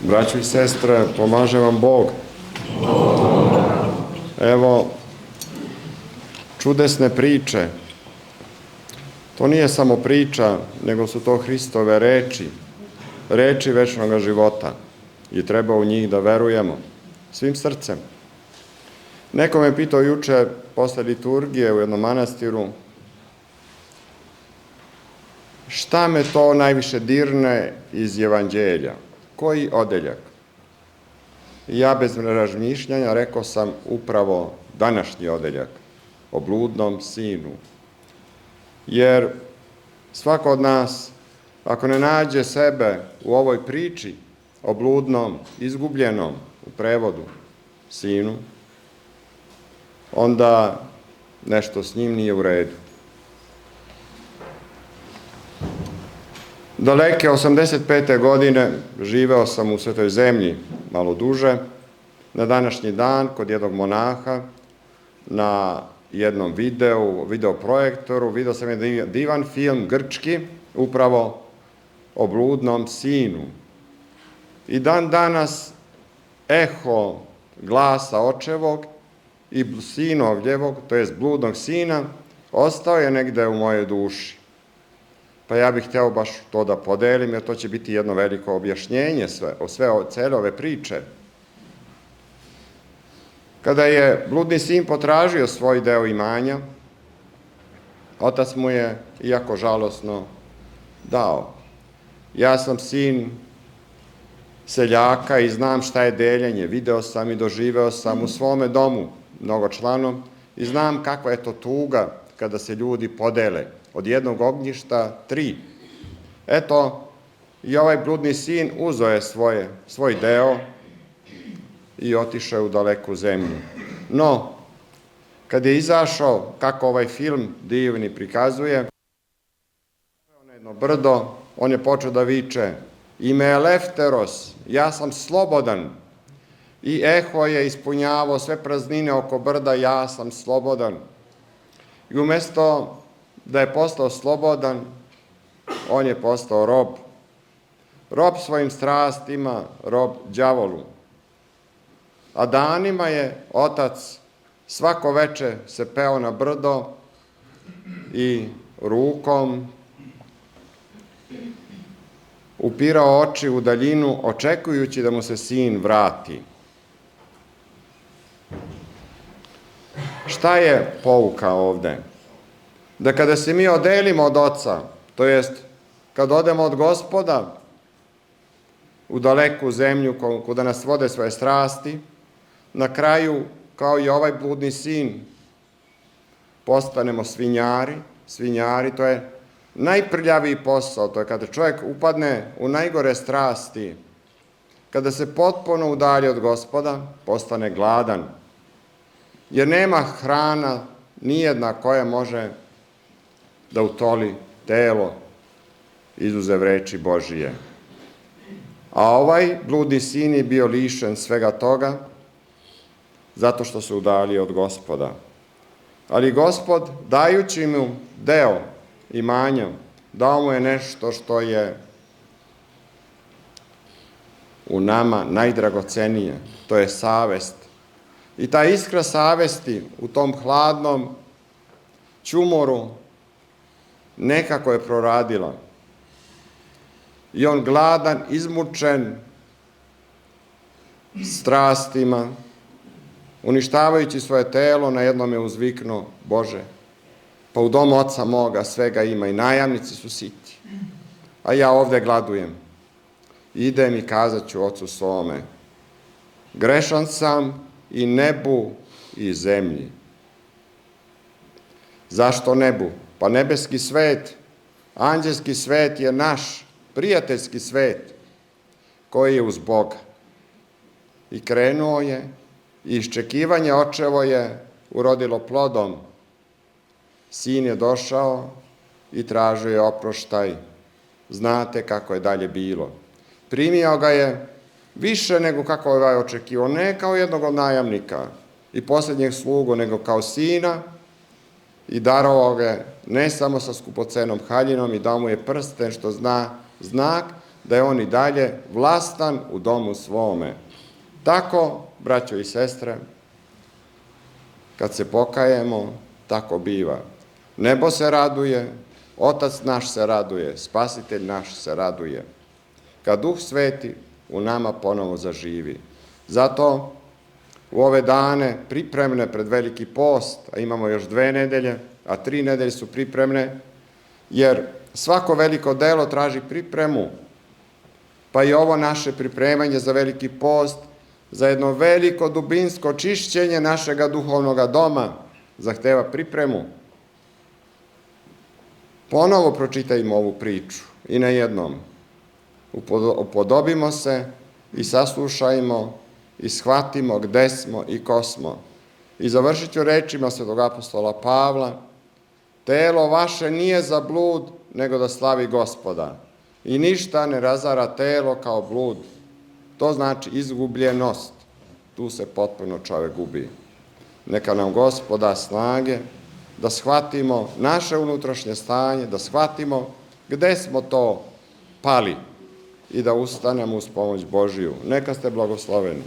Braćo i sestre, pomaže vam Bog. Evo, čudesne priče. To nije samo priča, nego su to Hristove reči. Reči večnog života. I treba u njih da verujemo. Svim srcem. Neko me pitao juče posle liturgije u jednom manastiru šta me to najviše dirne iz evanđelja? Koji odeljak? Ja bez razmišljanja rekao sam upravo današnji odeljak o bludnom sinu. Jer svako od nas, ako ne nađe sebe u ovoj priči o bludnom, izgubljenom u prevodu sinu, onda nešto s njim nije u redu. Daleke 85. godine živeo sam u Svetoj zemlji malo duže. Na današnji dan kod jednog monaha na jednom videu, videoprojektoru, video sam jedan divan film grčki, upravo o bludnom sinu. I dan danas eho glasa očevog i sinovljevog, to jest bludnog sina, ostao je negde u mojoj duši. Pa ja bih hteo baš to da podelim, jer to će biti jedno veliko objašnjenje sve, o sve o cele ove priče. Kada je bludni sin potražio svoj deo imanja, otac mu je, iako žalosno, dao. Ja sam sin seljaka i znam šta je deljenje. Video sam i doživeo sam u svome domu mnogo članom i znam kakva je to tuga kada se ljudi podele od jednog ognjišta tri. Eto, i ovaj bludni sin uzo je svoje, svoj deo i otišao u daleku zemlju. No, kad je izašao, kako ovaj film divni prikazuje, na jedno brdo, on je počeo da viče, ime je Lefteros, ja sam slobodan. I eho je ispunjavao sve praznine oko brda, ja sam slobodan. I umesto da je postao slobodan, on je postao rob. Rob svojim strastima, rob đavolu. A danima je otac svako veče se peo na brdo i rukom upirao oči u daljinu, očekujući da mu se sin vrati. Šta je pouka ovde? Da kada se mi odelimo od oca, to jest kad odemo od gospoda u daleku zemlju kuda nas vode svoje strasti, na kraju, kao i ovaj bludni sin, postanemo svinjari. Svinjari, to je najprljaviji posao, to je kada čovjek upadne u najgore strasti, kada se potpuno udalje od gospoda, postane gladan, jer nema hrana nijedna koja može da utoli telo izuzev reči Božije. A ovaj bludni sin je bio lišen svega toga zato što se udalio od gospoda. Ali gospod, dajući mu deo imanja, dao mu je nešto što je u nama najdragocenije, to je savest. I ta iskra savesti u tom hladnom čumoru nekako je proradila. I on gladan, izmučen strastima, uništavajući svoje telo, na jednom je uzviknuo, Bože, pa u domu oca moga svega ima i najamnici su siti, a ja ovde gladujem. Idem i kazat ću ocu svome, grešan sam i nebu i zemlji. Zašto nebu? Pa nebeski svet, anđelski svet je naš prijateljski svet koji je uz Boga. I krenuo je, i iščekivanje očevo je urodilo plodom. Sin je došao i tražio je oproštaj. Znate kako je dalje bilo. Primio ga je više nego kako je ovaj očekivao, ne kao jednog od najamnika i posljednjeg slugu, nego kao sina, i darovao ga ne samo sa skupocenom haljinom i dao mu je prsten što zna znak da je on i dalje vlastan u domu svome. Tako, braćo i sestre, kad se pokajemo, tako biva. Nebo se raduje, Otac naš se raduje, Spasitelj naš se raduje. Kad Duh Sveti u nama ponovo zaživi. Zato u ove dane pripremne pred veliki post, a imamo još dve nedelje, a tri nedelje su pripremne, jer svako veliko delo traži pripremu, pa i ovo naše pripremanje za veliki post, za jedno veliko dubinsko čišćenje našega duhovnog doma, zahteva pripremu. Ponovo pročitajmo ovu priču i na jednom. Upodobimo se i saslušajmo i shvatimo gde smo i ko smo. I završit ću rečima svetog apostola Pavla, telo vaše nije za blud, nego da slavi gospoda. I ništa ne razara telo kao blud. To znači izgubljenost. Tu se potpuno čovek gubi. Neka nam gospoda snage da shvatimo naše unutrašnje stanje, da shvatimo gde smo to pali i da ustanemo uz pomoć Božiju. Neka ste blagosloveni.